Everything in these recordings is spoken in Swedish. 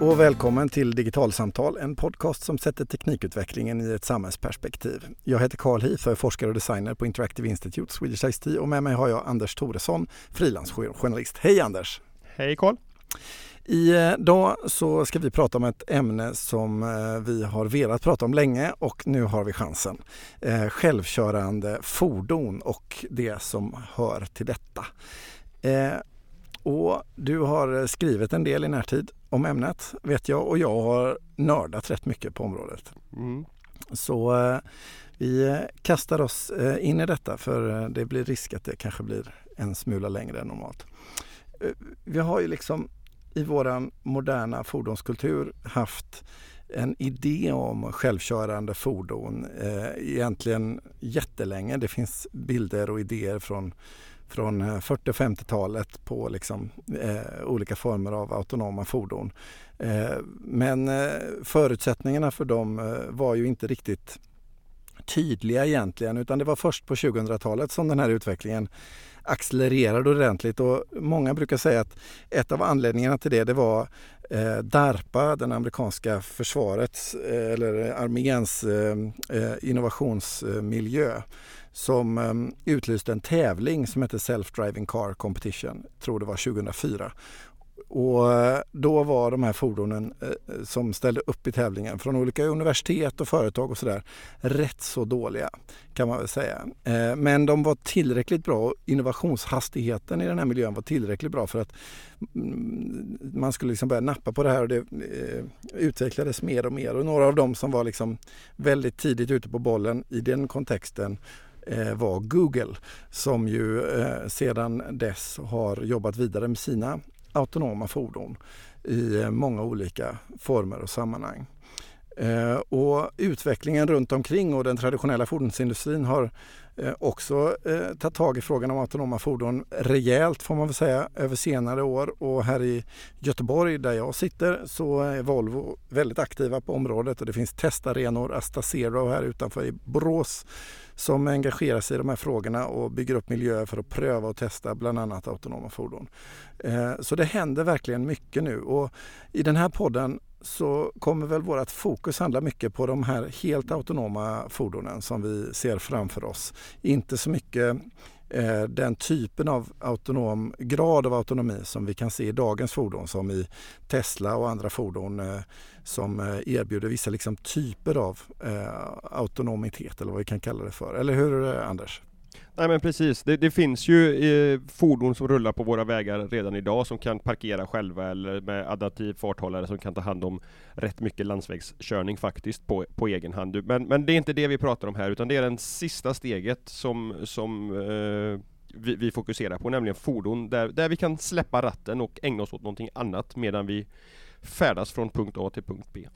och välkommen till Digitalsamtal, en podcast som sätter teknikutvecklingen i ett samhällsperspektiv. Jag heter och är forskare och designer på Interactive Institute Swedish ICT och med mig har jag Anders Thoresson, frilansjournalist. Hej Anders! Hej Carl! Idag så ska vi prata om ett ämne som eh, vi har velat prata om länge och nu har vi chansen. Eh, självkörande fordon och det som hör till detta. Eh, och du har skrivit en del i närtid om ämnet vet jag och jag har nördat rätt mycket på området. Mm. Så eh, vi kastar oss eh, in i detta för eh, det blir risk att det kanske blir en smula längre än normalt. Vi har ju liksom i våran moderna fordonskultur haft en idé om självkörande fordon eh, egentligen jättelänge. Det finns bilder och idéer från från eh, 40 och 50-talet på liksom, eh, olika former av autonoma fordon. Eh, men eh, förutsättningarna för dem eh, var ju inte riktigt tydliga egentligen utan det var först på 2000-talet som den här utvecklingen accelererade ordentligt och många brukar säga att ett av anledningarna till det, det var eh, DARPA, den amerikanska försvarets eh, eller arméns eh, eh innovationsmiljö som eh, utlyste en tävling som hette Self-Driving Car Competition, tror det var 2004. Och eh, då var de här fordonen eh, eh, som ställde upp i tävlingen från olika universitet och företag och sådär rätt så dåliga kan man väl säga. Men de var tillräckligt bra och innovationshastigheten i den här miljön var tillräckligt bra för att mm, man skulle liksom börja nappa på det här och det utvecklades mer och mer och några av dem som var liksom väldigt tidigt ute på bollen i den kontexten var Google som ju sedan dess har jobbat vidare med sina autonoma fordon i eh, många olika former och sammanhang. Eh, och utvecklingen runt omkring och den traditionella fordonsindustrin har eh, också tagit tag i frågan om autonoma fordon rejält får man väl säga över senare år. Och här i Göteborg där jag sitter så är Volvo väldigt aktiva på området. Och det finns testarenor, Asta Zero här utanför i Borås som engagerar sig i de här frågorna och bygger upp miljöer för att pröva och testa bland annat autonoma fordon. Eh, så det händer verkligen mycket nu och i den här podden så kommer väl vårt fokus handla mycket på de här helt autonoma fordonen som vi ser framför oss. Inte så mycket Eh, den typen av autonom grad av autonomi som vi kan se i dagens fordon som i Tesla och andra fordon eh, som eh, erbjuder vissa liksom typer av eh, autonomitet eller vad vi kan kalla det för. Eller hur eh, Anders? Nej men precis, det, det finns ju eh, fordon som rullar på våra vägar redan idag som kan parkera själva eller med adaptiv farthållare som kan ta hand om rätt mycket landsvägskörning faktiskt på, på egen hand. Men, men det är inte det vi pratar om här utan det är det sista steget som, som eh, vi, vi, fokuserar på, nämligen fordon där, där vi kan släppa ratten och ägna oss åt någonting annat medan vi färdas från punkt A till punkt B.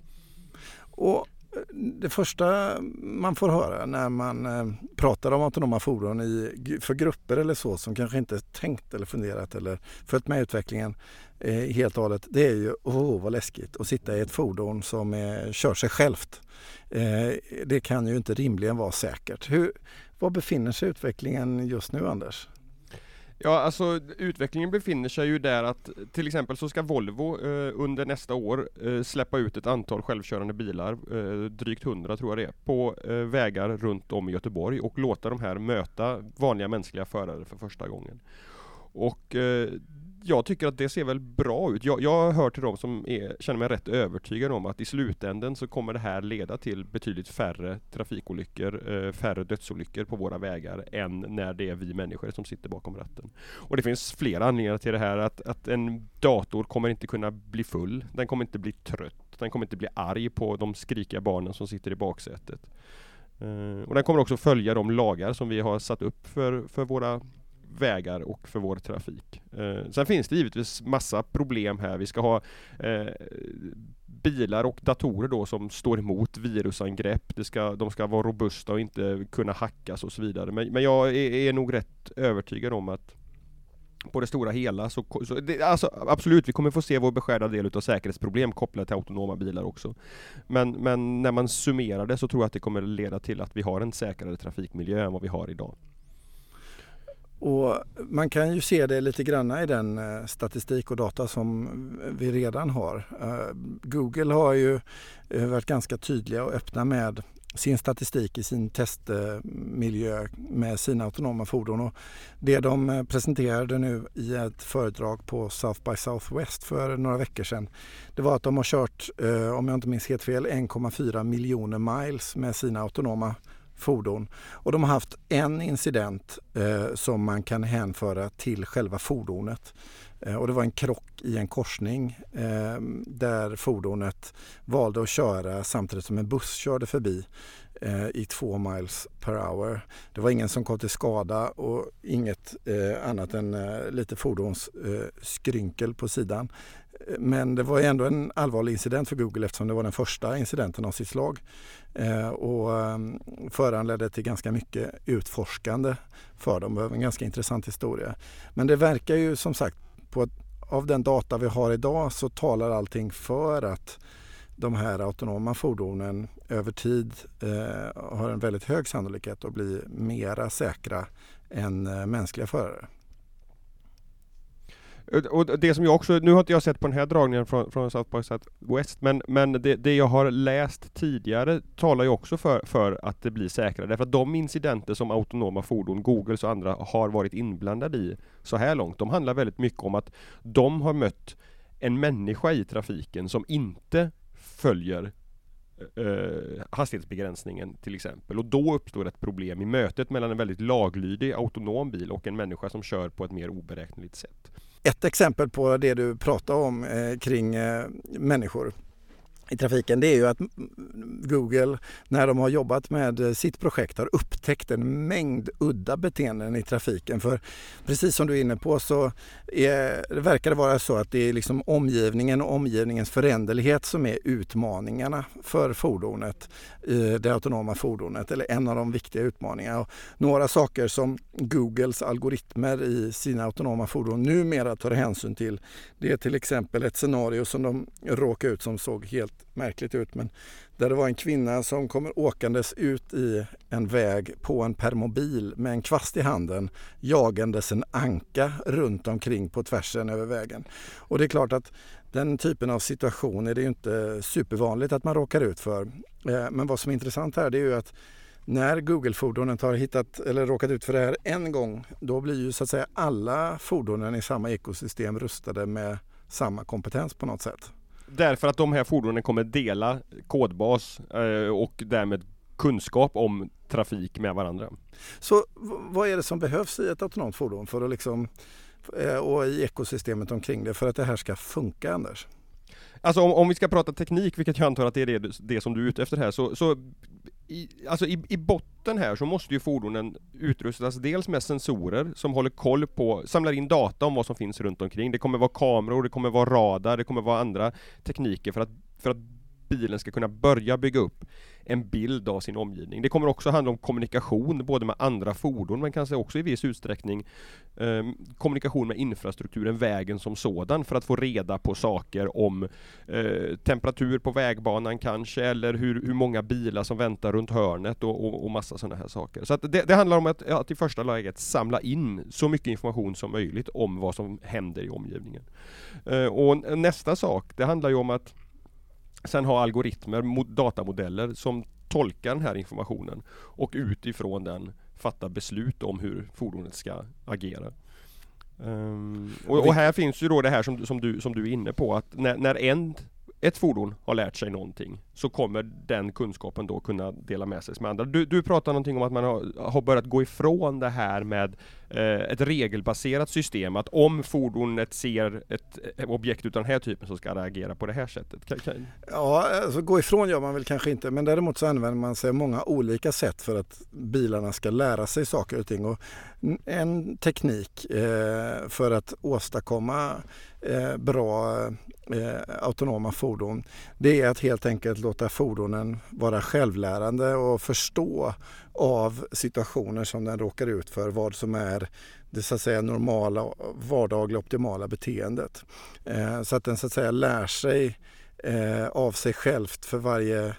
Och det första man får höra när man eh, pratar om autonoma fordon i, för grupper eller så som kanske inte tänkt eller funderat eller följt med utvecklingen eh, helt och hållet. Det är ju, åh oh, vad läskigt att sitta i ett fordon som är, kör sig självt. Eh, det kan ju inte rimligen vara säkert. Hur, var befinner sig utvecklingen just nu Anders? Ja, alltså utvecklingen befinner sig ju där att till exempel så ska Volvo eh, under nästa år eh, släppa ut ett antal självkörande bilar, eh, drygt 100 tror jag det är, på eh, vägar runt om i Göteborg och låta de här möta vanliga mänskliga förare för första gången. Och eh, jag tycker att det ser väl bra ut. Jag, jag hör till de som är, känner mig rätt övertygad om att i slutänden så kommer det här leda till betydligt färre trafikolyckor, eh, färre dödsolyckor på våra vägar än när det är vi människor som sitter bakom ratten. Och det finns flera anledningar till det här. Att, att en dator kommer inte kunna bli full. Den kommer inte bli trött. Den kommer inte bli arg på de skrikiga barnen som sitter i baksätet. Eh, och den kommer också följa de lagar som vi har satt upp för, för våra vägar och för vår trafik. Eh, sen finns det givetvis massa problem här. Vi ska ha eh, bilar och datorer då som står emot virusangrepp. Det ska, de ska vara robusta och inte kunna hackas och så vidare. Men, men jag är, är nog rätt övertygad om att på det stora hela så, så det, alltså, absolut, vi kommer få se vår beskärda del av säkerhetsproblem kopplat till autonoma bilar också. Men, men när man summerar det så tror jag att det kommer leda till att vi har en säkrare trafikmiljö än vad vi har idag. Och man kan ju se det lite granna i den eh, statistik och data som vi redan har. Eh, Google har ju eh, varit ganska tydliga och öppna med sin statistik i sin testmiljö med sina autonoma fordon. Och det de presenterade nu i ett föredrag på South by Southwest för några veckor sedan det var att de har kört, om jag inte minns helt fel, 1,4 miljoner miles med sina autonoma fordon. Och de har haft en incident eh, som man kan hänföra till själva fordonet. Eh, och det var en krock i en korsning eh, där fordonet valde att köra samtidigt som en buss körde förbi eh, i två miles per hour. Det var ingen som kom till skada och inget eh, annat än eh, lite fordonsskrynkel eh, på sidan. Men det var ändå en allvarlig incident för Google eftersom det var den första incidenten av sitt slag. Eh, och eh, föranledde till ganska mycket utforskande för dem. Det var en ganska intressant historia. Men det verkar ju som sagt, på att, av den data vi har idag så talar allting för att de här autonoma fordonen över tid eh, har en väldigt hög sannolikhet att bli mera säkra än mänskliga förare. Och det som jag också, nu har inte jag sett på den här dragningen från, från South by Southwest, men, men det, det, jag har läst tidigare talar ju också för, för att det blir säkrare, därför att de incidenter som autonoma fordon, Googles och andra, har varit inblandade i så här långt, de handlar väldigt mycket om att de har mött en människa i trafiken som inte följer eh, eh hastighetsbegränsningen till exempel. Och då uppstår ett problem i mötet mellan en väldigt laglydig autonom bil och en människa som kör på ett mer oberäkneligt sätt. Ett exempel på det du pratar om eh, kring eh, människor i trafiken det är ju att Google när de har jobbat med eh, sitt projekt har upptäckt en mängd udda beteenden i trafiken. För precis som du är inne på så är, verkar det vara så att det är liksom omgivningen och omgivningens föränderlighet som är utmaningarna för fordonet, det autonoma fordonet, eller en av de viktiga utmaningarna. Och några saker som Googles algoritmer i sina autonoma fordon numera tar hänsyn till det är till exempel ett scenario som de råkade ut som såg helt märkligt ut men där det var en kvinna som kommer åkandes ut i en väg på en permobil med en kvast i handen jagandes en anka runt omkring på tvärsen över vägen. Och det är klart att den typen av situation är det ju inte supervanligt att man råkar ut för. Eh, men vad som är intressant här det är ju att när Google-fordonet har hittat eller råkat ut för det här en gång, då blir ju så att säga alla fordonen i samma ekosystem rustade med samma kompetens på något sätt. Därför att de här fordonen kommer dela kodbas eh, och därmed kunskap om trafik med varandra. Så vad är det som behövs i ett autonomt fordon för att liksom, eh, och i ekosystemet omkring det för att det här ska funka Anders? Alltså om, om vi ska prata teknik, vilket jag antar att det är det, det som du är ute efter här, så, så i, alltså i, i botten här så måste ju fordonen utrustas dels med sensorer som håller koll på, samlar in data om vad som finns runt omkring. Det kommer vara kameror, det kommer vara radar, det kommer vara andra tekniker för att, för att bilen ska kunna börja bygga upp en bild av sin omgivning. Det kommer också handla om kommunikation, både med andra fordon, men kanske också i viss utsträckning eh, kommunikation med infrastrukturen, vägen som sådan, för att få reda på saker om eh, temperatur på vägbanan kanske, eller hur, hur många bilar som väntar runt hörnet och, och, och massa sådana här saker. Så det, det, handlar om att, att i första läget samla in så mycket information som möjligt om vad som händer i omgivningen. Eh, och nästa sak, det handlar ju om att sen ha algoritmer, datamodeller som tolkar den här informationen och utifrån den fatta beslut om hur fordonet ska agera. Um, och, och, här finns ju då det här som, som, du, som du är inne på att när, när en ett fordon har lärt sig någonting så kommer den kunskapen då kunna dela med sig med andra. Du, du pratar någonting om att man har, har börjat gå ifrån det här med eh, ett regelbaserat system, att om fordonet ser ett, objekt av den här typen så ska det agera på det här sättet. Kan, kan... Ja, alltså gå ifrån gör man väl kanske inte, men däremot så använder man sig av många olika sätt för att bilarna ska lära sig saker och ting. Och en teknik eh, för att åstadkomma Eh, bra eh, autonoma fordon det är att helt enkelt låta fordonen vara självlärande och förstå av situationer som den råkar ut för vad som är det så att säga normala vardagliga optimala beteendet. Eh, så att den så att säga lär sig eh, av sig självt för varje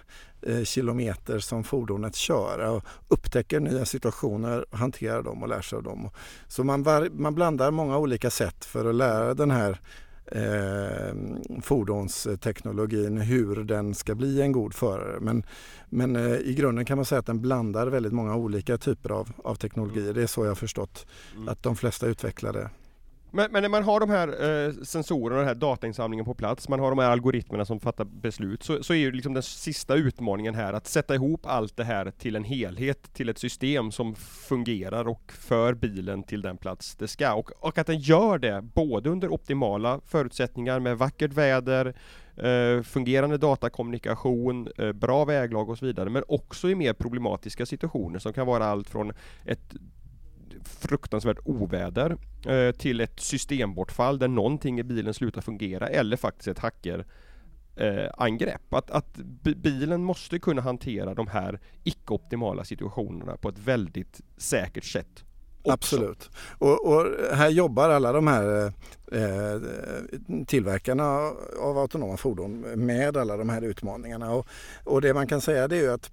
kilometer som fordonet kör och upptäcker nya situationer, hanterar dem och lär sig av dem. Så man, var, man blandar många olika sätt för att lära den här eh, fordonsteknologin, hur den ska bli en god förare. Men, men eh, i grunden kan man säga att den blandar väldigt många olika typer av, av teknologier. Det är så jag har förstått mm. att de flesta utvecklare men, men, när man har de här eh, sensorerna och den här datainsamlingen på plats, man har de här algoritmerna som fattar beslut, så, så är ju liksom den sista utmaningen här att sätta ihop allt det här till en helhet, till ett system som fungerar och för bilen till den plats det ska. Och, och att den gör det, både under optimala förutsättningar med vackert väder, eh, fungerande datakommunikation, eh, bra väglag och så vidare, men också i mer problematiska situationer som kan vara allt från ett fruktansvärt oväder eh, till ett systembortfall där någonting i bilen slutar fungera eller faktiskt ett hacker eh, angrepp. Att, att bilen måste kunna hantera de här icke-optimala situationerna på ett väldigt säkert sätt. Också. Absolut. Och, och, här jobbar alla de här eh, eh tillverkarna av autonoma fordon med alla de här utmaningarna. Och, och det man kan säga det är ju att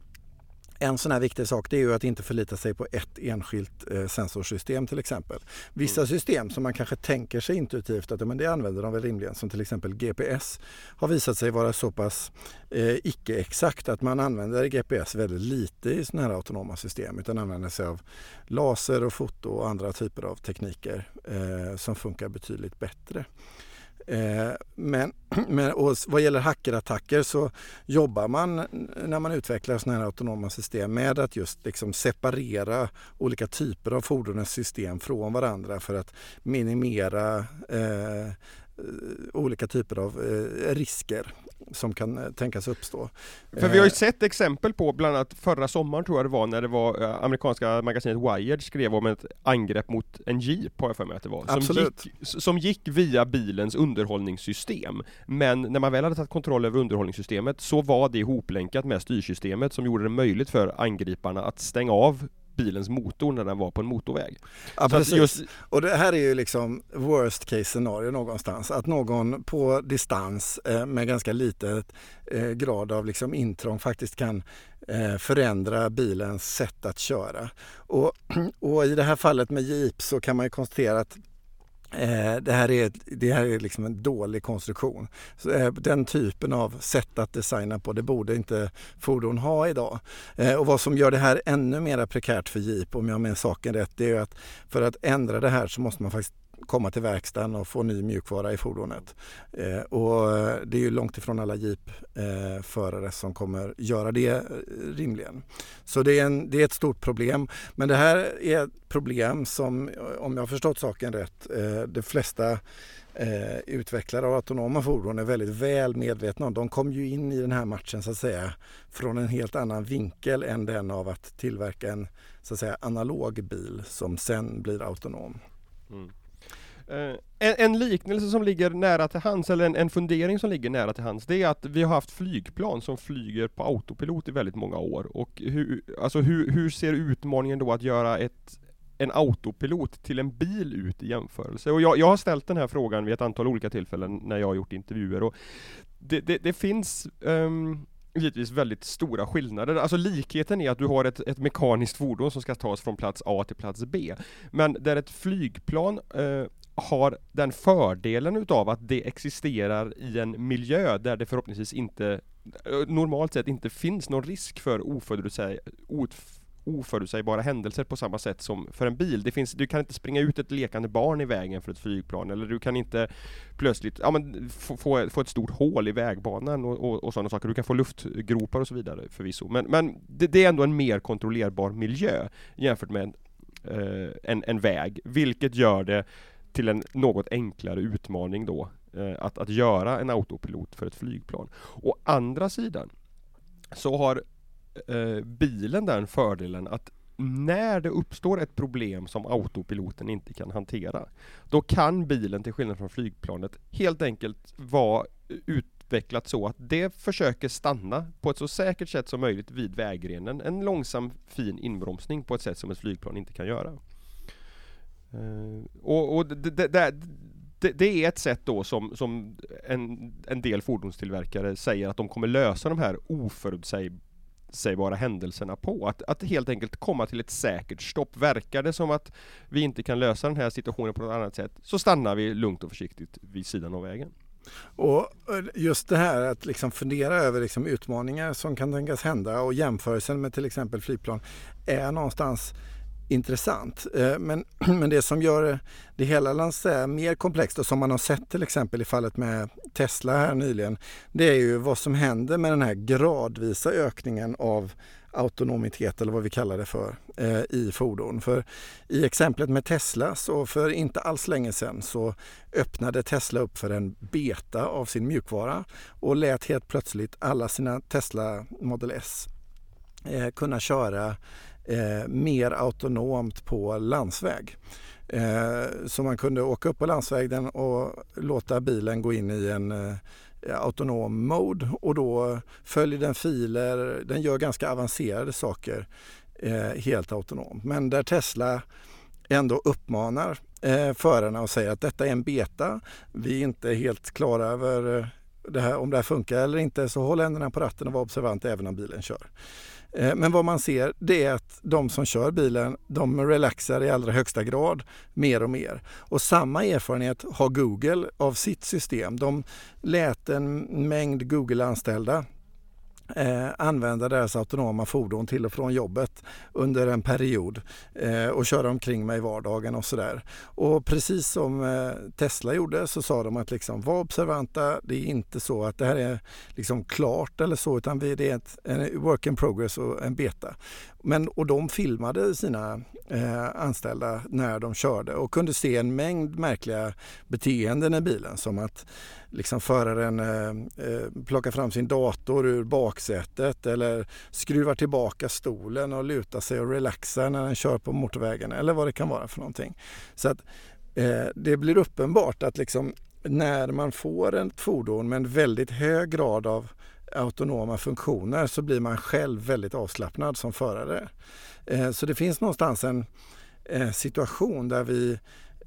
en sån här viktig sak det är ju att inte förlita sig på ett enskilt eh, sensorsystem till exempel. Vissa mm. system som man kanske tänker sig intuitivt att men det använder de väl rimligen som till exempel GPS har visat sig vara så pass eh, icke-exakt att man använder GPS väldigt lite i sådana här autonoma system utan använder sig av laser och foto och andra typer av tekniker eh, som funkar betydligt bättre. Eh, men, men och vad gäller hackerattacker så jobbar man när man utvecklar sådana här autonoma system med att just liksom separera olika typer av fordonens system från varandra för att minimera eh, eh olika typer av eh, risker som kan eh, tänkas uppstå. För vi har ju eh, sett exempel på, bland annat förra sommaren tror jag det var, när det var eh, amerikanska magasinet Wired skrev om ett angrepp mot en Jeep, har jag för mig att det var. Som gick, som gick via bilens underhållningssystem. Men när man väl hade tagit kontroll över underhållningssystemet så var det ihoplänkat med styrsystemet som gjorde det möjligt för angriparna att stänga av bilens motor när den var på en motorväg. Ja, precis. Just... Och det här är ju liksom worst case scenario någonstans. Att någon på distans eh, med ganska liten eh, grad av liksom intrång faktiskt kan eh, förändra bilens sätt att köra. Och, och i det här fallet med Jeep så kan man ju konstatera att Eh, det här är, det här är liksom en dålig konstruktion. Eh, den typen av sätt att designa på, det borde inte fordon ha idag. Eh, och vad som gör det här ännu mer prekärt för Jeep, om jag minns saken rätt, det är att för att ändra det här så måste man faktiskt komma till verkstaden och få ny mjukvara i fordonet. Eh, och eh, det är ju långt ifrån alla Jeep-förare eh, som kommer göra det eh, rimligen. Så det är, en, det är ett stort problem. Men det här är ett problem som, eh, om jag har förstått saken rätt, eh, de flesta eh, utvecklare av autonoma fordon är väldigt väl medvetna om. De kom ju in i den här matchen så att säga från en helt annan vinkel än den av att tillverka en så att säga analog bil som sen blir autonom. Mm. Uh, en, en, liknelse som ligger nära till hands, eller en, en, fundering som ligger nära till hands, det är att vi har haft flygplan som flyger på autopilot i väldigt många år. Och hur, alltså hur, hur ser utmaningen då att göra ett, en autopilot till en bil ut i jämförelse? Och jag, jag har ställt den här frågan vid ett antal olika tillfällen när jag har gjort intervjuer. Och det, det, det finns um, givetvis väldigt stora skillnader. Alltså likheten är att du har ett, ett mekaniskt fordon som ska tas från plats A till plats B. Men där ett flygplan eh, har den fördelen utav att det existerar i en miljö där det förhoppningsvis inte eh, normalt sett inte finns någon risk för oförutsäg, oförutsägbara händelser på samma sätt som för en bil. Det finns, du kan inte springa ut ett lekande barn i vägen för ett flygplan eller du kan inte plötsligt ja, men, få, få, få ett stort hål i vägbanan och, och, och sådana saker. Du kan få luftgropar och så vidare förvisso. Men, men det, det är ändå en mer kontrollerbar miljö jämfört med en, eh, en, en väg, vilket gör det till en något enklare utmaning då eh, att, att göra en autopilot för ett flygplan. Å andra sidan så har eh, bilen den fördelen att när det uppstår ett problem som autopiloten inte kan hantera, då kan bilen till skillnad från flygplanet helt enkelt vara utvecklat så att det försöker stanna på ett så säkert sätt som möjligt vid vägrenen. En långsam fin inbromsning på ett sätt som ett flygplan inte kan göra. Eh, och, och det, det, det, det, är ett sätt då som, som en, en del fordonstillverkare säger att de kommer lösa de här oförutsägbara händelserna på. Att, att helt enkelt komma till ett säkert stopp. Verkar det som att vi inte kan lösa den här situationen på något annat sätt så stannar vi lugnt och försiktigt vid sidan av vägen. Och eh, just det här att liksom fundera över liksom utmaningar som kan tänkas hända och jämförelsen med till exempel flygplan är någonstans intressant. Eh, men, men det som gör det hela säga, mer komplext och som man har sett till exempel i fallet med Tesla här nyligen, det är ju vad som händer med den här gradvisa ökningen av autonomitet eller vad vi kallar det för eh, i fordon. För i exemplet med Tesla så för inte alls länge sedan så öppnade Tesla upp för en beta av sin mjukvara och lät helt plötsligt alla sina Tesla Model S eh, kunna köra eh, mer autonomt på landsväg. Eh, så man kunde åka upp på landsvägen och låta bilen gå in i en eh, autonom mode och då följer den filer, den gör ganska avancerade saker eh, helt autonomt. Men där Tesla ändå uppmanar eh, förarna och säger att detta är en beta, vi är inte helt klara över eh, det här, om det här funkar eller inte, så håll händerna på ratten och var observant även om bilen kör. Eh, men vad man ser det är att de som kör bilen, de relaxar i allra högsta grad mer och mer. Och samma erfarenhet har Google av sitt system. De lät en mängd Google-anställda eh, använda deras autonoma fordon till och från jobbet under en period eh, och köra omkring mig i vardagen och sådär. Och precis som eh, Tesla gjorde så sa de att liksom, var observanta, det är inte så att det här är liksom klart eller så utan det är ett, en work in progress och en beta. Men, och de filmade sina eh, anställda när de körde och kunde se en mängd märkliga beteenden i bilen som att liksom föraren eh, eh plockar fram sin dator ur baksätet eller skruvar tillbaka stolen och lutar sig och relaxar när den kör på motorvägen eller vad det kan vara för någonting. Så att eh, det blir uppenbart att liksom när man får ett fordon med en väldigt hög grad av autonoma funktioner så blir man själv väldigt avslappnad som förare. Eh, så det finns någonstans en eh, situation där vi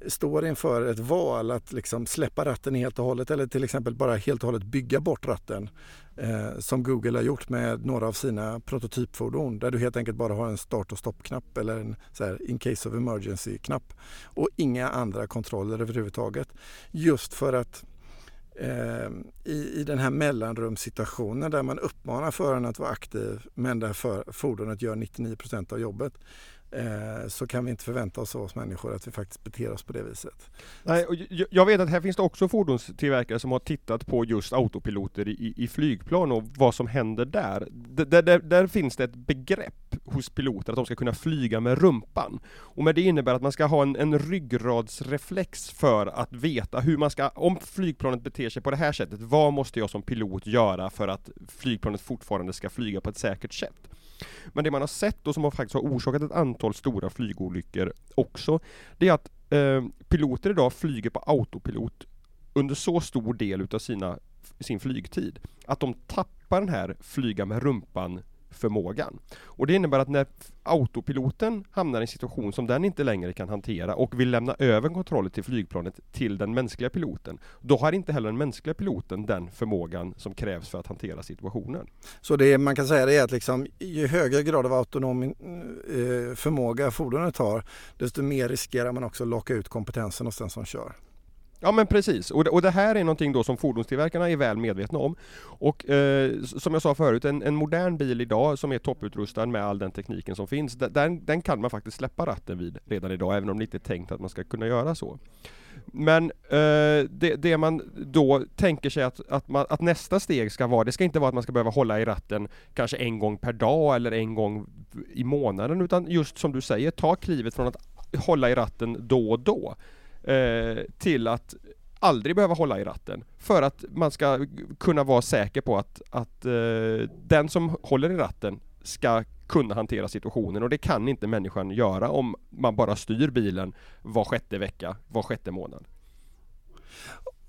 står inför ett val att liksom släppa ratten helt och hållet eller till exempel bara helt och hållet bygga bort ratten eh, som Google har gjort med några av sina prototypfordon där du helt enkelt bara har en start och stoppknapp eller en så här, in case of emergency-knapp och inga andra kontroller överhuvudtaget. Just för att Ehm, i, i den här mellanrumssituationen där man uppmanar föraren att vara aktiv men där för, fordonet gör 99 procent av jobbet Eh, så kan vi inte förvänta oss av oss människor att vi faktiskt beter oss på det viset. Nej, och jag vet att här finns det också fordonstillverkare som har tittat på just autopiloter i, i flygplan och vad som händer där. Där, där. där, finns det ett begrepp hos piloter att de ska kunna flyga med rumpan. Och med det innebär att man ska ha en, en ryggradsreflex för att veta hur man ska, om flygplanet beter sig på det här sättet, vad måste jag som pilot göra för att flygplanet fortfarande ska flyga på ett säkert sätt? Men det man har sett och som har faktiskt har orsakat ett antal stora flygolyckor också, det är att eh, piloter idag flyger på autopilot under så stor del utav sina, sin flygtid att de tappar den här flyga med rumpan förmågan. Och det innebär att när autopiloten hamnar i en situation som den inte längre kan hantera och vill lämna över kontrollen till flygplanet till den mänskliga piloten, då har inte heller den mänskliga piloten den förmågan som krävs för att hantera situationen. Så det man kan säga är att liksom, ju högre grad av autonom eh, förmåga fordonet har, desto mer riskerar man också att locka ut kompetensen hos den som kör. Ja men precis, och det, och det här är någonting då som fordonstillverkarna är väl medvetna om. Och eh, som jag sa förut, en, en, modern bil idag som är topputrustad med all den tekniken som finns, den, den kan man faktiskt släppa ratten vid redan idag, även om det inte är tänkt att man ska kunna göra så. Men eh, det, det, man då tänker sig att, att, man, att, nästa steg ska vara, det ska inte vara att man ska behöva hålla i ratten kanske en gång per dag eller en gång i månaden, utan just som du säger, ta klivet från att hålla i ratten då och då eh, till att aldrig behöva hålla i ratten. För att man ska kunna vara säker på att, att eh, den som håller i ratten ska kunna hantera situationen och det kan inte människan göra om man bara styr bilen var sjätte vecka, var sjätte månad.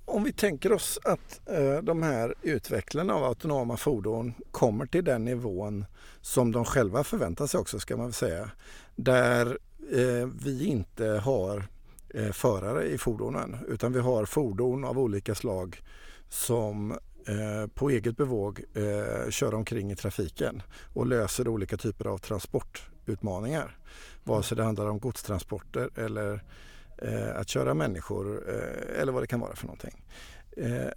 Om vi tänker oss att eh, de här utvecklarna av autonoma fordon kommer till den nivån som de själva förväntar sig också ska man säga. Där eh, vi inte har Eh, förare i fordonen utan vi har fordon av olika slag som eh, på eget bevåg eh, kör omkring i trafiken och löser olika typer av transportutmaningar. Vare sig det handlar om godstransporter eller eh, att köra människor eh, eller vad det kan vara för någonting. Eh,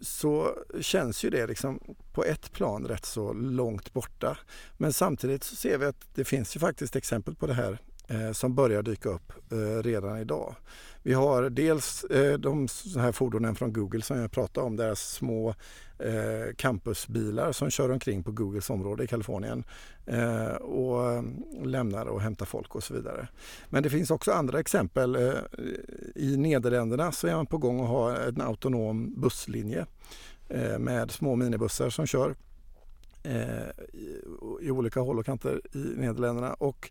så känns ju det liksom på ett plan rätt så långt borta. Men samtidigt så ser vi att det finns ju faktiskt exempel på det här eh, som börjar dyka upp eh, redan idag. Vi har dels eh, de här fordonen från Google som jag pratade om, deras små eh, campusbilar som kör omkring på Googles område i Kalifornien eh, och eh, lämnar och hämtar folk och så vidare. Men det finns också andra exempel. Eh, I Nederländerna så är man på gång att ha en autonom busslinje eh, med små minibussar som kör Eh, i olika håll och kanter i Nederländerna. Och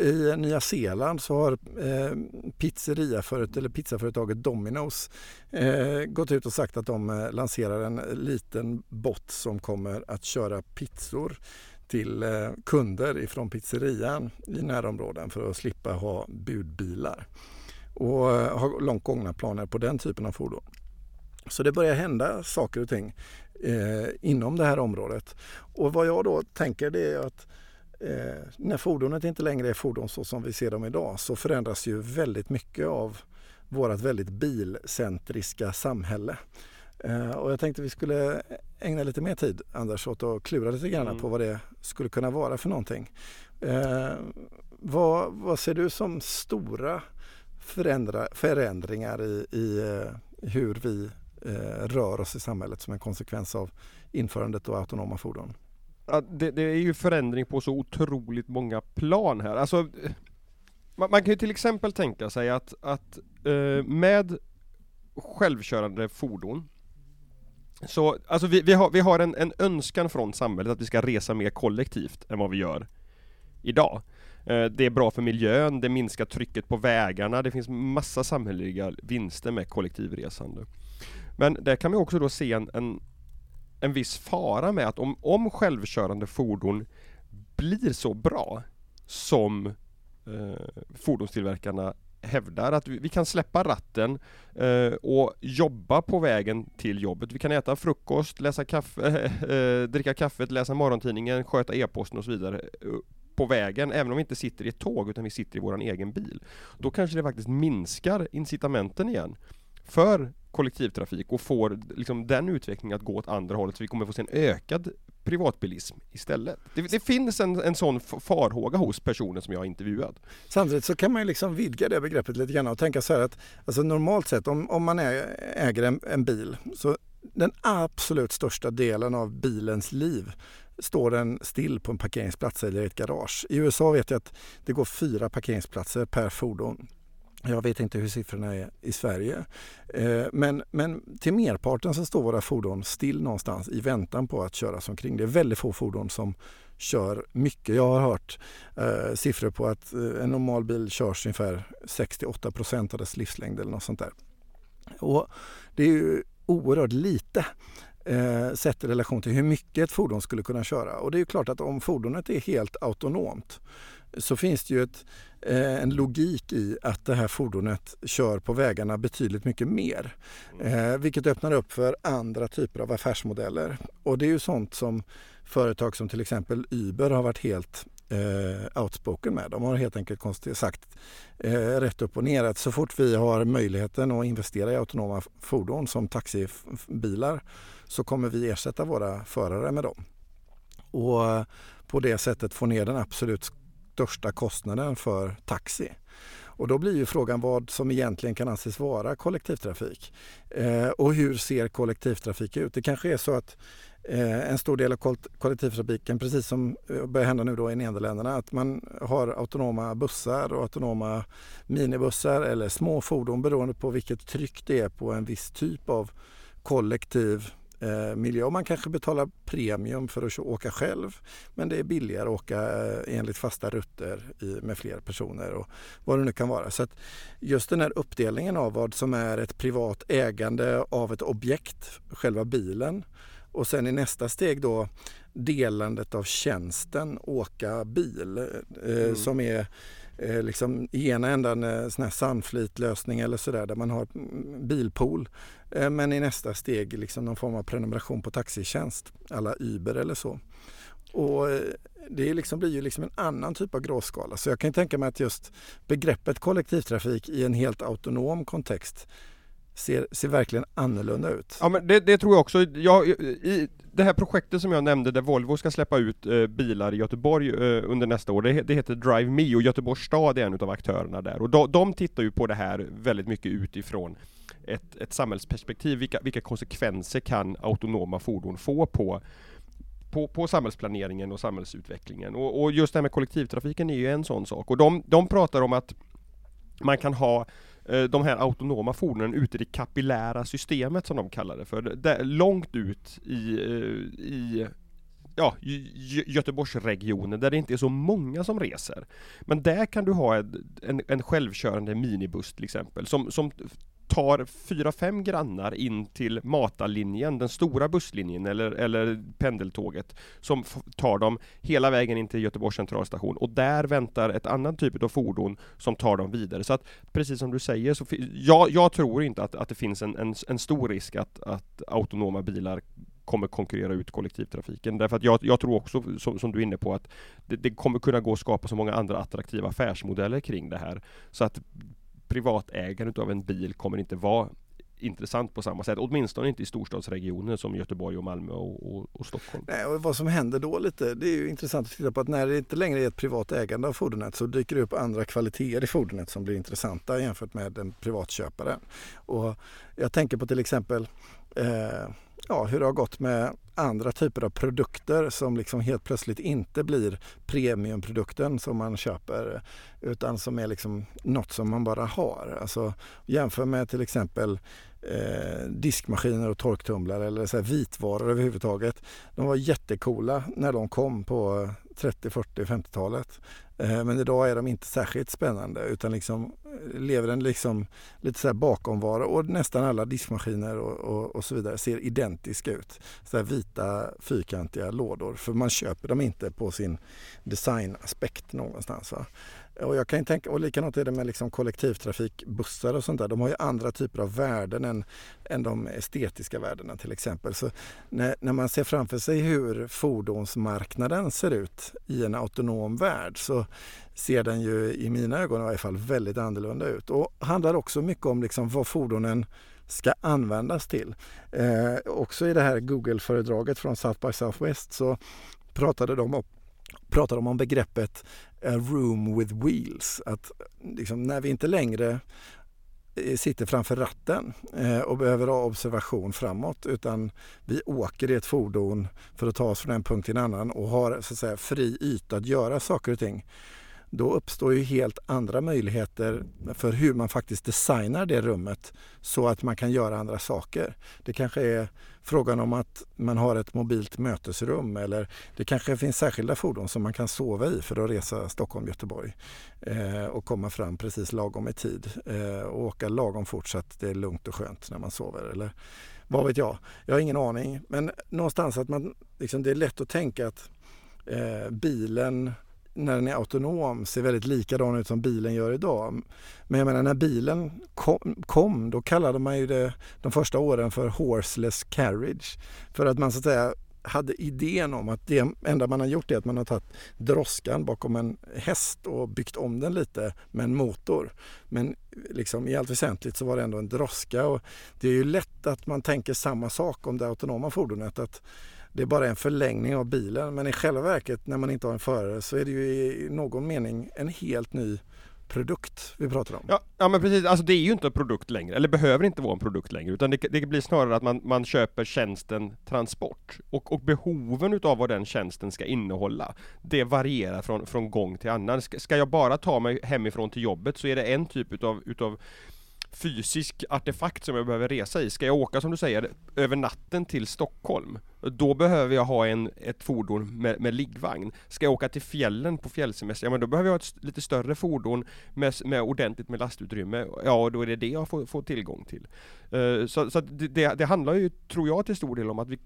i Nya Zeeland så har eh, pizzeriaföretaget, eller pizzaföretaget Domino's eh, gått ut och sagt att de eh, lanserar en liten bot som kommer att köra pizzor till eh, kunder ifrån pizzerian i närområden för att slippa ha budbilar och eh, har långt gångna planer på den typen av fordon. Så det börjar hända saker och ting eh, inom det här området. Och vad jag då tänker det är att eh, när fordonet inte längre är fordon så som vi ser dem idag så förändras ju väldigt mycket av vårt väldigt bilcentriska samhälle. Eh, och jag tänkte vi skulle ägna lite mer tid Anders åt att klura lite grann mm. på vad det skulle kunna vara för någonting. Eh, vad, vad ser du som stora förändra, förändringar i, i eh, hur vi Eh, rör oss i samhället som en konsekvens av införandet av autonoma fordon? Ja, det, det, är ju förändring på så otroligt många plan här. Alltså, eh, man, man kan ju till exempel tänka sig att, att eh, med självkörande fordon så, alltså vi, vi har, vi har en, en önskan från samhället att vi ska resa mer kollektivt än vad vi gör idag. Eh, det är bra för miljön, det minskar trycket på vägarna, det finns massa samhälleliga vinster med kollektivresande. Men där kan man också då se en, en, en viss fara med att om, om självkörande fordon blir så bra som eh, fordonstillverkarna hävdar att vi, vi kan släppa ratten eh, och jobba på vägen till jobbet. Vi kan äta frukost, läsa kaffe, eh, dricka kaffet, läsa morgontidningen, sköta e-posten och så vidare eh, på vägen, även om vi inte sitter i ett tåg utan vi sitter i vår egen bil. Då kanske det faktiskt minskar incitamenten igen för kollektivtrafik och får liksom den utvecklingen att gå åt andra hållet så vi kommer få se en ökad privatbilism istället. Det, det finns en, en sån farhåga hos personer som jag har intervjuat. Samtidigt så kan man ju liksom vidga det begreppet lite grann och tänka så här att alltså normalt sett om, om man äger en, en bil så den absolut största delen av bilens liv står den still på en parkeringsplats eller i ett garage. I USA vet jag att det går fyra parkeringsplatser per fordon. Jag vet inte hur siffrorna är i Sverige. Eh, men, men till merparten så står våra fordon still någonstans i väntan på att köras omkring. Det är väldigt få fordon som kör mycket. Jag har hört eh, siffror på att eh, en normal bil körs ungefär 68 procent av dess livslängd eller något sånt där. Och det är ju oerhört lite eh, sett i relation till hur mycket ett fordon skulle kunna köra. Och det är klart att om fordonet är helt autonomt så finns det ju ett, eh, en logik i att det här fordonet kör på vägarna betydligt mycket mer. Eh, vilket öppnar upp för andra typer av affärsmodeller. Och det är ju sånt som företag som till exempel Uber har varit helt eh, outspoken med. De har helt enkelt sagt eh, rätt upp och ner att så fort vi har möjligheten att investera i autonoma fordon som taxibilar så kommer vi ersätta våra förare med dem. Och på det sättet få ner den absolut största kostnaden för taxi. Och då blir ju frågan vad som egentligen kan anses vara kollektivtrafik. Eh, och hur ser kollektivtrafik ut? Det kanske är så att eh, en stor del av kollektivtrafiken, precis som eh, börjar hända nu då i Nederländerna, att man har autonoma bussar och autonoma minibussar eller små fordon beroende på vilket tryck det är på en viss typ av kollektiv miljö. Man kanske betalar premium för att åka själv men det är billigare att åka eh, enligt fasta rutter med fler personer och vad det nu kan vara. Så just den här uppdelningen av vad som är ett privat ägande av ett objekt, själva bilen och sen i nästa steg då delandet av tjänsten åka bil eh, mm. som är eh, liksom i ena ändan eh, sån här Sunfleet-lösning eller sådär där man har mm, bilpool. Eh, men i nästa steg liksom någon form av prenumeration på taxitjänst, alla Uber eller så. Och eh, det liksom blir ju liksom en annan typ av gråskala. Så jag kan tänka mig att just begreppet kollektivtrafik i en helt autonom kontext ser, ser verkligen annorlunda ut. Ja men det, det tror jag också. Jag, i det här projektet som jag nämnde där Volvo ska släppa ut eh, bilar i Göteborg eh, under nästa år, det, det, heter Drive Me och Göteborgs stad är en av aktörerna där. Och de, de tittar ju på det här väldigt mycket utifrån ett, ett samhällsperspektiv. Vilka, vilka konsekvenser kan autonoma fordon få på på, på samhällsplaneringen och samhällsutvecklingen. Och, och, just det här med kollektivtrafiken är ju en sån sak. Och de, de pratar om att man kan ha Eh, de här autonoma fordonen ute i det kapillära systemet som de kallar det för. Där, långt ut i, eh, i ja, Göteborgsregionen där det inte är så många som reser. Men där kan du ha en, en självkörande minibuss till exempel som, som tar fyra, fem grannar in till matarlinjen, den stora busslinjen eller, eller pendeltåget som tar dem hela vägen in till Göteborgs centralstation och där väntar ett annat typ av fordon som tar dem vidare. Så att precis som du säger, så jag, jag tror inte att, att det finns en, en, en stor risk att, att autonoma bilar kommer konkurrera ut kollektivtrafiken. Därför att jag, jag tror också, som, som, du är inne på, att det, det, kommer kunna gå att skapa så många andra attraktiva affärsmodeller kring det här. Så att privatägande av en bil kommer inte vara intressant på samma sätt. Åtminstone inte i storstadsregioner som Göteborg och Malmö och, och, och, Stockholm. Nej, och vad som händer då lite, det är ju intressant att titta på att när det inte längre är ett privat ägande av fordonet så dyker det upp andra kvaliteter i fordonet som blir intressanta jämfört med en privatköpare. Och jag tänker på till exempel eh, ja, hur det har gått med andra typer av produkter som liksom helt plötsligt inte blir premiumprodukten som man köper utan som är liksom något som man bara har. Alltså, jämför med till exempel eh, diskmaskiner och torktumlare eller så här vitvaror överhuvudtaget. De var jättekola när de kom på 30, 40, 50-talet. Eh, men idag är de inte särskilt spännande utan liksom eh, lever en liksom lite så här bakomvaro och nästan alla diskmaskiner och, och, och, så vidare ser identiska ut. Så här vita fyrkantiga lådor för man köper dem inte på sin designaspekt någonstans. Va? Och jag kan tänka, och likadant är det med liksom kollektivtrafikbussar och sånt där. De har ju andra typer av värden än, än de estetiska värdena till exempel. Så när, när man ser framför sig hur fordonsmarknaden ser ut i en autonom värld så ser den ju i mina ögon i varje fall väldigt annorlunda ut. Och handlar också mycket om liksom vad fordonen ska användas till. Eh, också i det här Google-föredraget från South by Southwest så pratade de om pratade de om begreppet a room with wheels. Att liksom, när vi inte längre eh, sitter framför ratten eh, och behöver ha observation framåt utan vi åker i ett fordon för att ta oss från en punkt till en annan och har så att säga, fri yta att göra saker och ting då uppstår ju helt andra möjligheter för hur man faktiskt designar det rummet så att man kan göra andra saker. Det kanske är frågan om att man har ett mobilt mötesrum eller det kanske finns särskilda fordon som man kan sova i för att resa Stockholm-Göteborg eh, och komma fram precis lagom i tid eh, och åka lagom fort så att det är lugnt och skönt när man sover. Eller vad vet jag? Jag har ingen aning. Men någonstans att man, liksom, det är lätt att tänka att eh, bilen när den är autonom ser väldigt likadan ut som bilen gör idag. Men jag menar när bilen kom, kom då kallade man ju det de första åren för horseless carriage. För att man så att säga hade idén om att det enda man har gjort är att man har tagit droskan bakom en häst och byggt om den lite med en motor. Men liksom i allt väsentligt så var det ändå en droska och det är ju lätt att man tänker samma sak om det autonoma fordonet. Att det är bara en förlängning av bilen. Men i själva verket när man inte har en förare så är det ju i någon mening en helt ny produkt vi pratar om. Ja, ja men precis, alltså det är ju inte en produkt längre, eller behöver inte vara en produkt längre, utan det, det blir snarare att man, man köper tjänsten transport. Och, och behoven utav vad den tjänsten ska innehålla, det varierar från, från gång till annan. Ska, ska jag bara ta mig hemifrån till jobbet så är det en typ utav, utav fysisk artefakt som jag behöver resa i. Ska jag åka som du säger över natten till Stockholm, då behöver jag ha en, ett fordon med, med liggvagn. Ska jag åka till fjällen på fjällsemester, ja men då behöver jag ha ett lite större fordon med, med ordentligt med lastutrymme. Ja, då är det det jag får, får tillgång till. Uh, så så det, det handlar ju, tror jag, till stor del om att vi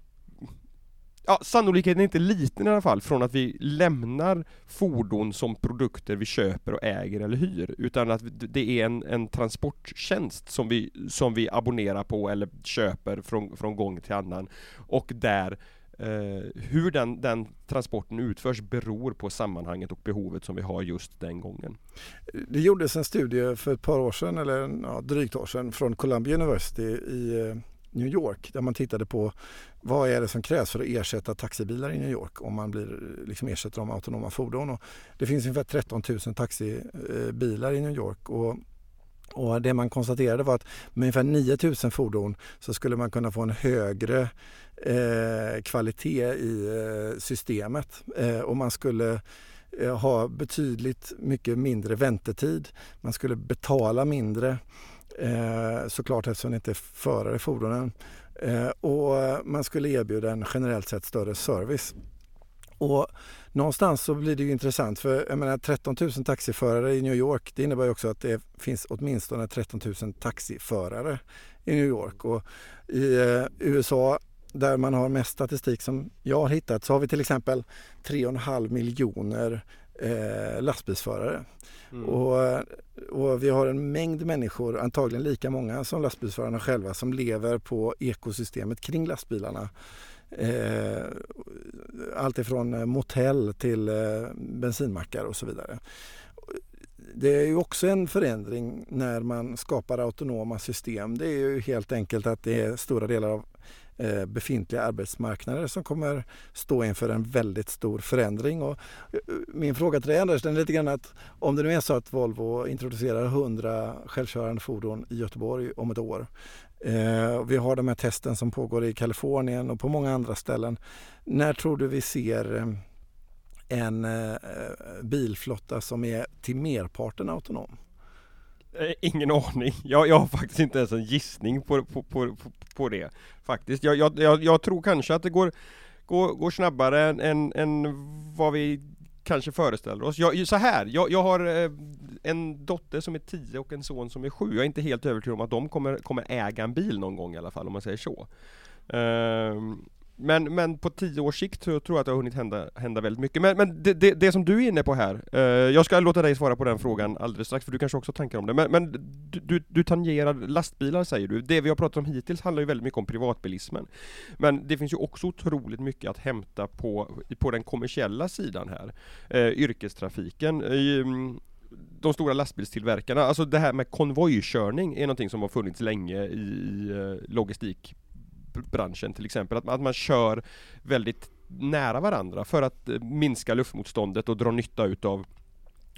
ja, sannolikheten är inte liten i alla fall från att vi lämnar fordon som produkter vi köper och äger eller hyr, utan att det är en, en transporttjänst som vi, som vi abonnerar på eller köper från, från gång till annan och där Eh, hur den, den, transporten utförs beror på sammanhanget och behovet som vi har just den gången. Det gjordes en studie för ett par år sedan, eller ja, drygt år sedan, från Columbia University i eh, New York där man tittade på vad är det som krävs för att ersätta taxibilar i New York om man blir, liksom ersätter dem med autonoma fordon. Och det finns ungefär 13 000 taxibilar i New York och och det man konstaterade var att med ungefär 9000 fordon så skulle man kunna få en högre eh, kvalitet i eh, systemet eh, och man skulle eh, ha betydligt mycket mindre väntetid. Man skulle betala mindre eh, såklart eftersom det inte är förare i fordonen eh, och man skulle erbjuda en generellt sett större service. Och någonstans så blir det ju intressant för jag menar 13 000 taxiförare i New York det innebär ju också att det finns åtminstone 13 000 taxiförare i New York och i eh, USA där man har mest statistik som jag har hittat så har vi till exempel 3,5 miljoner eh, lastbilsförare. Mm. Och, och, vi har en mängd människor, antagligen lika många som lastbilsförarna själva, som lever på ekosystemet kring lastbilarna. Eh, allt ifrån eh, motell till eh, bensinmackar och så vidare. Det är ju också en förändring när man skapar autonoma system. Det är ju helt enkelt att det är stora delar av eh, Eh, befintliga arbetsmarknader som kommer stå inför en väldigt stor förändring. Och eh, min fråga till dig Anders, den är lite grann att om det nu är så att Volvo introducerar 100 självkörande fordon i Göteborg om ett år eh, vi har de här testen som pågår i Kalifornien och på många andra ställen. När tror du vi ser en bilflotta som är till merparten autonom? Eh, ingen aning. Jag, jag har faktiskt inte ens en gissning på, på, på, på det. Faktiskt. Jag, jag, jag, tror kanske att det går, går, går snabbare än, än vad vi kanske föreställer oss. Jag, så här, jag, jag har eh, en dotter som är 10 och en son som är 7. Jag är inte helt övertygad om att de kommer, kommer äga en bil någon gång i alla fall om man säger så. Um, men, men på tio års sikt så tror jag att det har hunnit hända, hända väldigt mycket. Men, men det, det, det som du är inne på här, eh, jag ska låta dig svara på den frågan alldeles strax, för du kanske också har tankar om det. Men, men du, du, du tangerar lastbilar säger du. Det vi har pratat om hittills handlar ju väldigt mycket om privatbilismen. Men det finns ju också otroligt mycket att hämta på, på den kommersiella sidan här. Eh, yrkestrafiken. Eh, mm, de stora lastbilstillverkarna, alltså det här med konvojkörning är någonting som har funnits länge i, i eh, logistik branschen till exempel. Att, att man kör väldigt nära varandra för att eh, minska luftmotståndet och dra nytta utav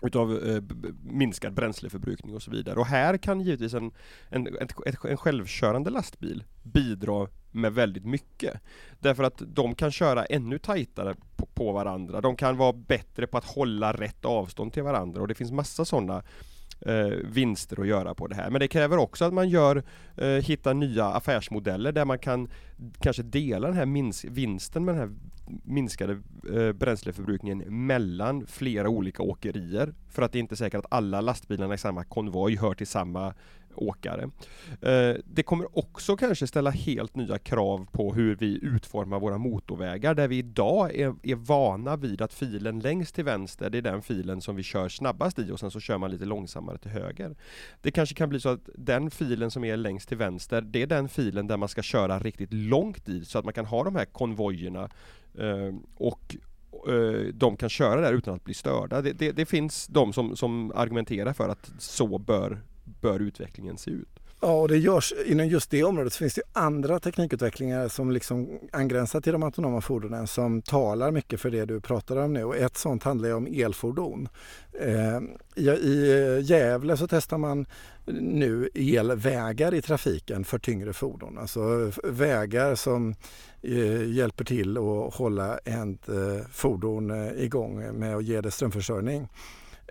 utav eh, minskad bränsleförbrukning och så vidare. Och här kan givetvis en, en, ett, ett, en självkörande lastbil bidra med väldigt mycket. Därför att de kan köra ännu tajtare på, på, varandra. De kan vara bättre på att hålla rätt avstånd till varandra och det finns massa sådana eh, vinster att göra på det här. Men det kräver också att man gör, eh, hittar nya affärsmodeller där man kan kanske dela den här vinsten med den här minskade eh, bränsleförbrukningen mellan flera olika åkerier. För att det är inte säkert att alla lastbilarna i samma konvoj hör till samma åkare. Eh, det kommer också kanske ställa helt nya krav på hur vi utformar våra motorvägar där vi idag är, är vana vid att filen längst till vänster, det är den filen som vi kör snabbast i och sen så kör man lite långsammare till höger. Det kanske kan bli så att den filen som är längst till vänster, det är den filen där man ska köra riktigt långt i så att man kan ha de här konvojerna eh, och eh, de kan köra där utan att bli störda. Det, det, det finns de som, som argumenterar för att så bör bör utvecklingen se ut? Ja, och det görs inom just det området så finns det andra teknikutvecklingar som liksom angränsar till de autonoma fordonen som talar mycket för det du pratar om nu. Och ett sånt handlar om elfordon. Eh, I eh, Gävle så testar man nu elvägar i trafiken för tyngre fordon. Alltså eh, vägar som eh, hjälper till att hålla ett eh, fordon eh, igång med att ge det strömförsörjning.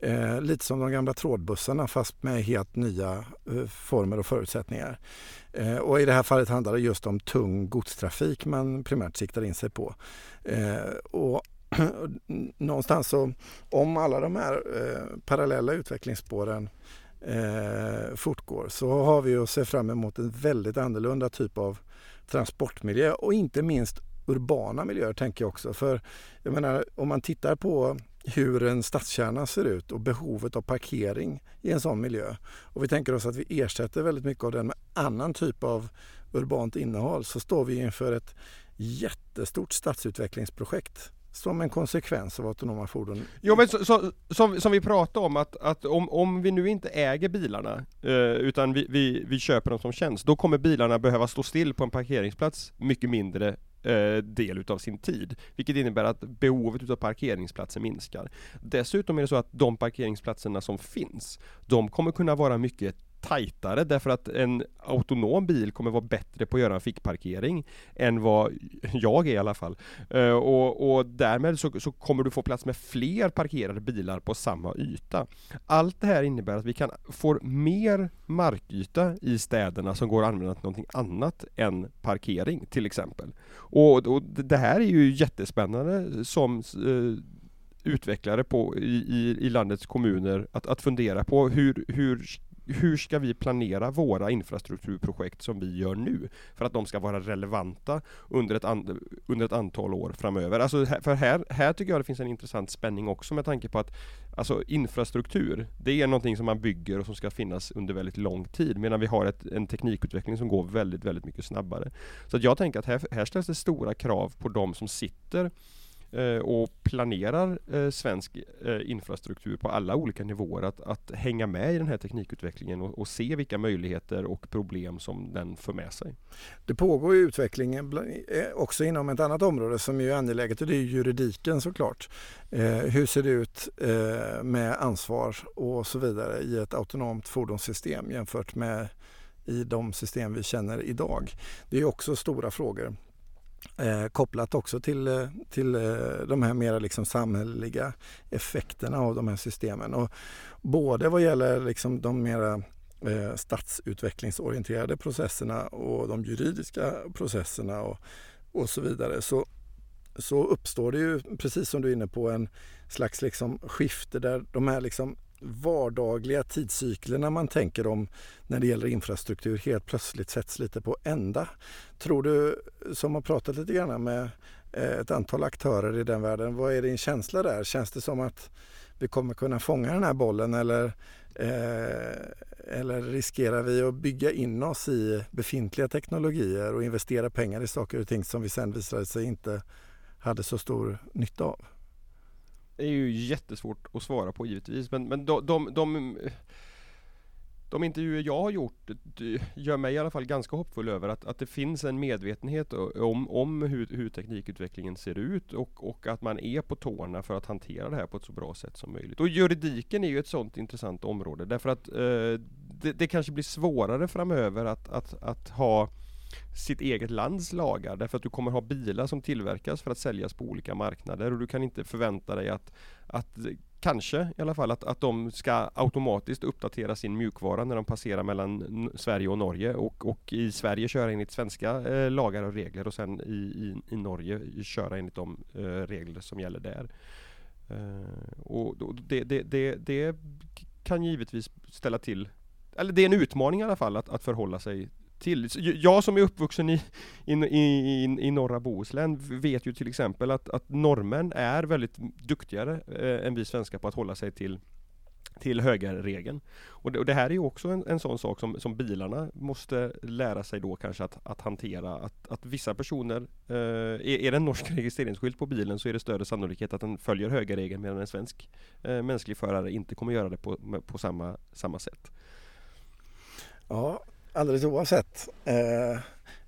Eh, lite som de gamla trådbussarna fast med helt nya eh, former och förutsättningar. Eh, och I det här fallet handlar det just om tung godstrafik man primärt siktar in sig på. Eh, och någonstans så, om alla de här eh, parallella utvecklingsspåren eh, fortgår så har vi att se fram emot en väldigt annorlunda typ av transportmiljö och inte minst urbana miljöer tänker jag också. För jag menar om man tittar på hur en stadskärna ser ut och behovet av parkering i en sån miljö. Och vi tänker oss att vi ersätter väldigt mycket av den med annan typ av urbant innehåll så står vi inför ett jättestort stadsutvecklingsprojekt som en konsekvens av autonoma fordon. Jo men så, så, som, som vi pratade om att, att om, om vi nu inte äger bilarna eh, utan vi, vi, vi köper dem som tjänst, då kommer bilarna behöva stå still på en parkeringsplats mycket mindre Eh, del utav sin tid. Vilket innebär att behovet utav parkeringsplatser minskar. Dessutom är det så att de parkeringsplatserna som finns, de kommer kunna vara mycket tajtare därför att en autonom bil kommer vara bättre på att göra en fickparkering än vad jag är i alla fall. Uh, och, och, därmed så, så, kommer du få plats med fler parkerade bilar på samma yta. Allt det här innebär att vi kan få mer markyta i städerna som går att använda till någonting annat än parkering till exempel. Och, och det här är ju jättespännande som uh, utvecklare på, i, i, landets kommuner att, att fundera på hur, hur hur ska vi planera våra infrastrukturprojekt som vi gör nu? För att de ska vara relevanta under ett, an, under ett antal år framöver. Alltså för här, här tycker jag det finns en intressant spänning också med tanke på att Alltså infrastruktur, det är någonting som man bygger och som ska finnas under väldigt lång tid medan vi har ett, en teknikutveckling som går väldigt, väldigt mycket snabbare. Så att jag tänker att här, här ställs det stora krav på de som sitter Eh, och planerar eh, svensk eh, infrastruktur på alla olika nivåer att, att hänga med i den här teknikutvecklingen och, och, se vilka möjligheter och problem som den för med sig. Det pågår ju utveckling eh, också inom ett annat område som är angeläget och det är juridiken såklart. Eh, hur ser det ut med ansvar och så vidare i ett autonomt fordonssystem jämfört med i de system vi känner idag. Det är också stora frågor. Eh, kopplat också till, eh, till eh, de här mera liksom samhälleliga effekterna av de här systemen. Och både vad gäller liksom de mera eh, stadsutvecklingsorienterade processerna och de juridiska processerna och, och så vidare så, så uppstår det ju, precis som du är inne på, en slags liksom skifte där de här liksom vardagliga tidscyklerna man tänker om när det gäller infrastruktur helt plötsligt sätts lite på ända. Tror du, som har pratat lite grann med eh, ett antal aktörer i den världen, vad är din känsla där? Känns det som att vi kommer kunna fånga den här bollen eller, eh, eller riskerar vi att bygga in oss i befintliga teknologier och investera pengar i saker och ting som vi sen visade sig inte hade så stor nytta av? Är ju jättesvårt att svara på givetvis men, men de, de, de, de intervjuer jag har gjort gör mig i alla fall ganska hoppfull över att, att det finns en medvetenhet om, om hur, hur teknikutvecklingen ser ut och, och att man är på tårna för att hantera det här på ett så bra sätt som möjligt. Och juridiken är ju ett sådant intressant område därför att eh, det, det kanske blir svårare framöver att, att, att ha sitt eget lands lagar därför att du kommer ha bilar som tillverkas för att säljas på olika marknader och du kan inte förvänta dig att, att kanske i alla fall att, att de ska automatiskt uppdatera sin mjukvara när de passerar mellan Sverige och Norge och, och i Sverige köra enligt svenska eh, lagar och regler och sen i, i, i Norge köra enligt de eh, regler som gäller där. Eh, och det, det, det, det kan givetvis ställa till eller det är en utmaning i alla fall att, att förhålla sig till. Jag som är uppvuxen i, i, i, i norra Bohuslän vet ju till exempel att, att norrmän är väldigt duktigare eh, än vi svenskar på att hålla sig till till högerregeln. Och det, och det här är ju också en, en sån sak som, som bilarna måste lära sig då kanske att, att hantera. Att, att vissa personer, eh, är, är det en norsk registreringsskylt på bilen så är det större sannolikhet att den följer högerregeln medan en svensk eh, mänsklig förare inte kommer göra det på, på samma, samma sätt. Ja, alldeles oavsett eh,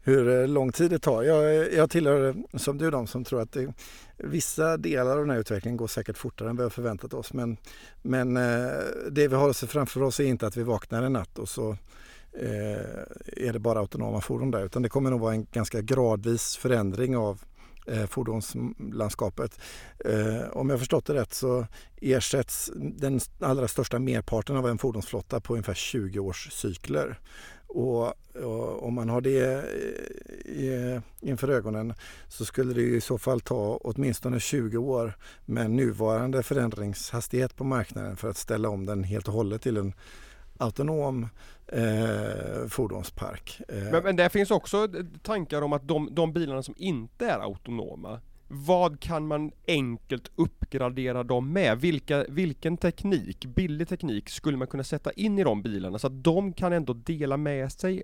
hur eh, lång tid det tar. Jag, jag tillhör som du de som tror att det, vissa delar av den här utvecklingen går säkert fortare än vi har förväntat oss. Men, men eh, det vi har framför oss är inte att vi vaknar en natt och så eh, är det bara autonoma fordon där utan det kommer nog vara en ganska gradvis förändring av eh, fordonslandskapet. Eh, om jag förstått det rätt så ersätts den allra största merparten av en fordonsflotta på ungefär 20 års cykler. Och, och, om man har det eh, inför ögonen så skulle det i så fall ta åtminstone 20 år med nuvarande förändringshastighet på marknaden för att ställa om den helt och hållet till en autonom eh, fordonspark. Eh. Men, men det finns också eh, tankar om att de, de bilarna som inte är autonoma vad kan man enkelt uppgradera dem med? Vilka, vilken teknik, billig teknik, skulle man kunna sätta in i de bilarna så att de kan ändå dela med sig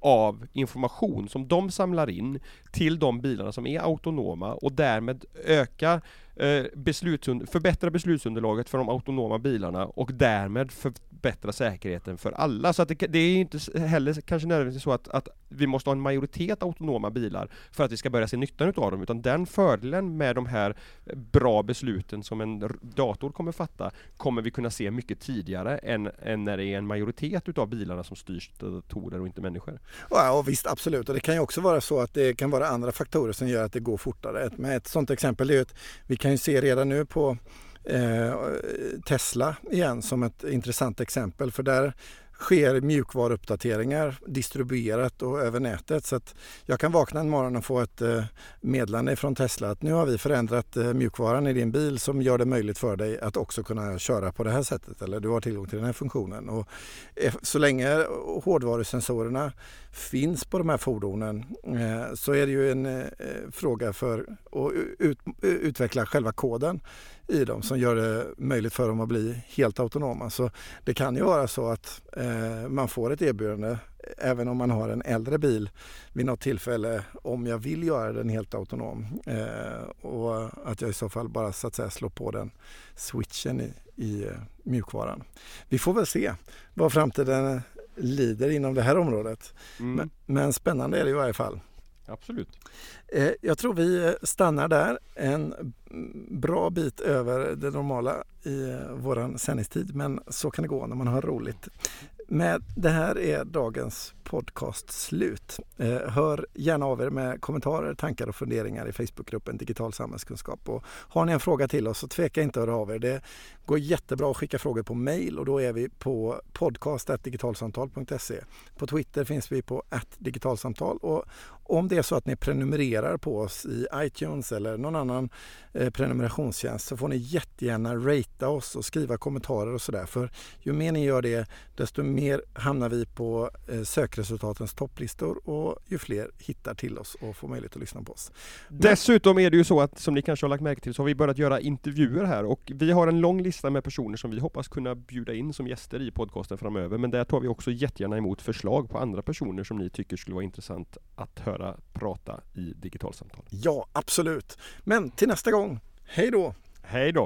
av information som de samlar in till de bilarna som är autonoma och därmed öka eh, beslutsun förbättra beslutsunderlaget för de autonoma bilarna och därmed förbättra säkerheten för alla. Så att det, det är inte heller kanske nödvändigtvis så att, att vi måste ha en majoritet autonoma bilar för att vi ska börja se nyttan utav dem, utan den fördelen med de här bra besluten som en dator kommer fatta, kommer vi kunna se mycket tidigare än, än när det är en majoritet utav bilarna som styrs av datorer och inte människor. Ja visst, absolut. Och det kan ju också vara så att det kan vara andra faktorer som gör att det går fortare. Med ett sådant exempel är ju att vi kan ju se redan nu på eh, Tesla igen som ett intressant exempel för där sker mjukvaruuppdateringar distribuerat och över nätet. Så att jag kan vakna en morgon och få ett eh, meddelande från Tesla att nu har vi förändrat eh, mjukvaran i din bil som gör det möjligt för dig att också kunna köra på det här sättet eller du har tillgång till den här funktionen. Och eh, så länge hårdvarusensorerna finns på de här fordonen så är det ju en fråga för att utveckla själva koden i dem som gör det möjligt för dem att bli helt autonoma. Så det kan ju vara så att eh, man får ett erbjudande även om man har en äldre bil vid något tillfälle om jag vill göra den helt autonom eh, och att jag i så fall bara så att säga slår på den switchen i, i eh, mjukvaran. Vi får väl se vad framtiden lider inom det här området. Mm. Men, men spännande är det i varje fall. Absolut. Eh, jag tror vi eh, stannar där en bra bit över det normala i eh, våran sändningstid men så kan det gå när man har roligt. Men det här är dagens podcast slut. Eh, hör gärna av er med kommentarer, tankar och funderingar i Facebookgruppen Digital samhällskunskap. Och har ni en fråga till oss så tveka inte att höra av er. Det går jättebra att skicka frågor på mail och då är vi på podcast.digitalsamtal.se. På Twitter finns vi på digitalsamtal och om det är så att ni prenumererar på oss i iTunes eller någon annan eh, prenumerationstjänst så får ni jättegärna ratea oss och skriva kommentarer och sådär. För ju mer ni gör det desto mer hamnar vi på sökresultat sökresultatens topplistor och ju fler hittar till oss och får möjlighet att lyssna på oss. Dessutom är det ju så att som ni kanske har lagt märke till så har vi börjat göra intervjuer här och vi har en lång lista med personer som vi hoppas kunna bjuda in som gäster i podcasten framöver. Men där tar vi också jättegärna emot förslag på andra personer som ni tycker skulle vara intressant att höra prata i digitalsamtal. Ja, absolut. Men till nästa gång, hej då! Hej då!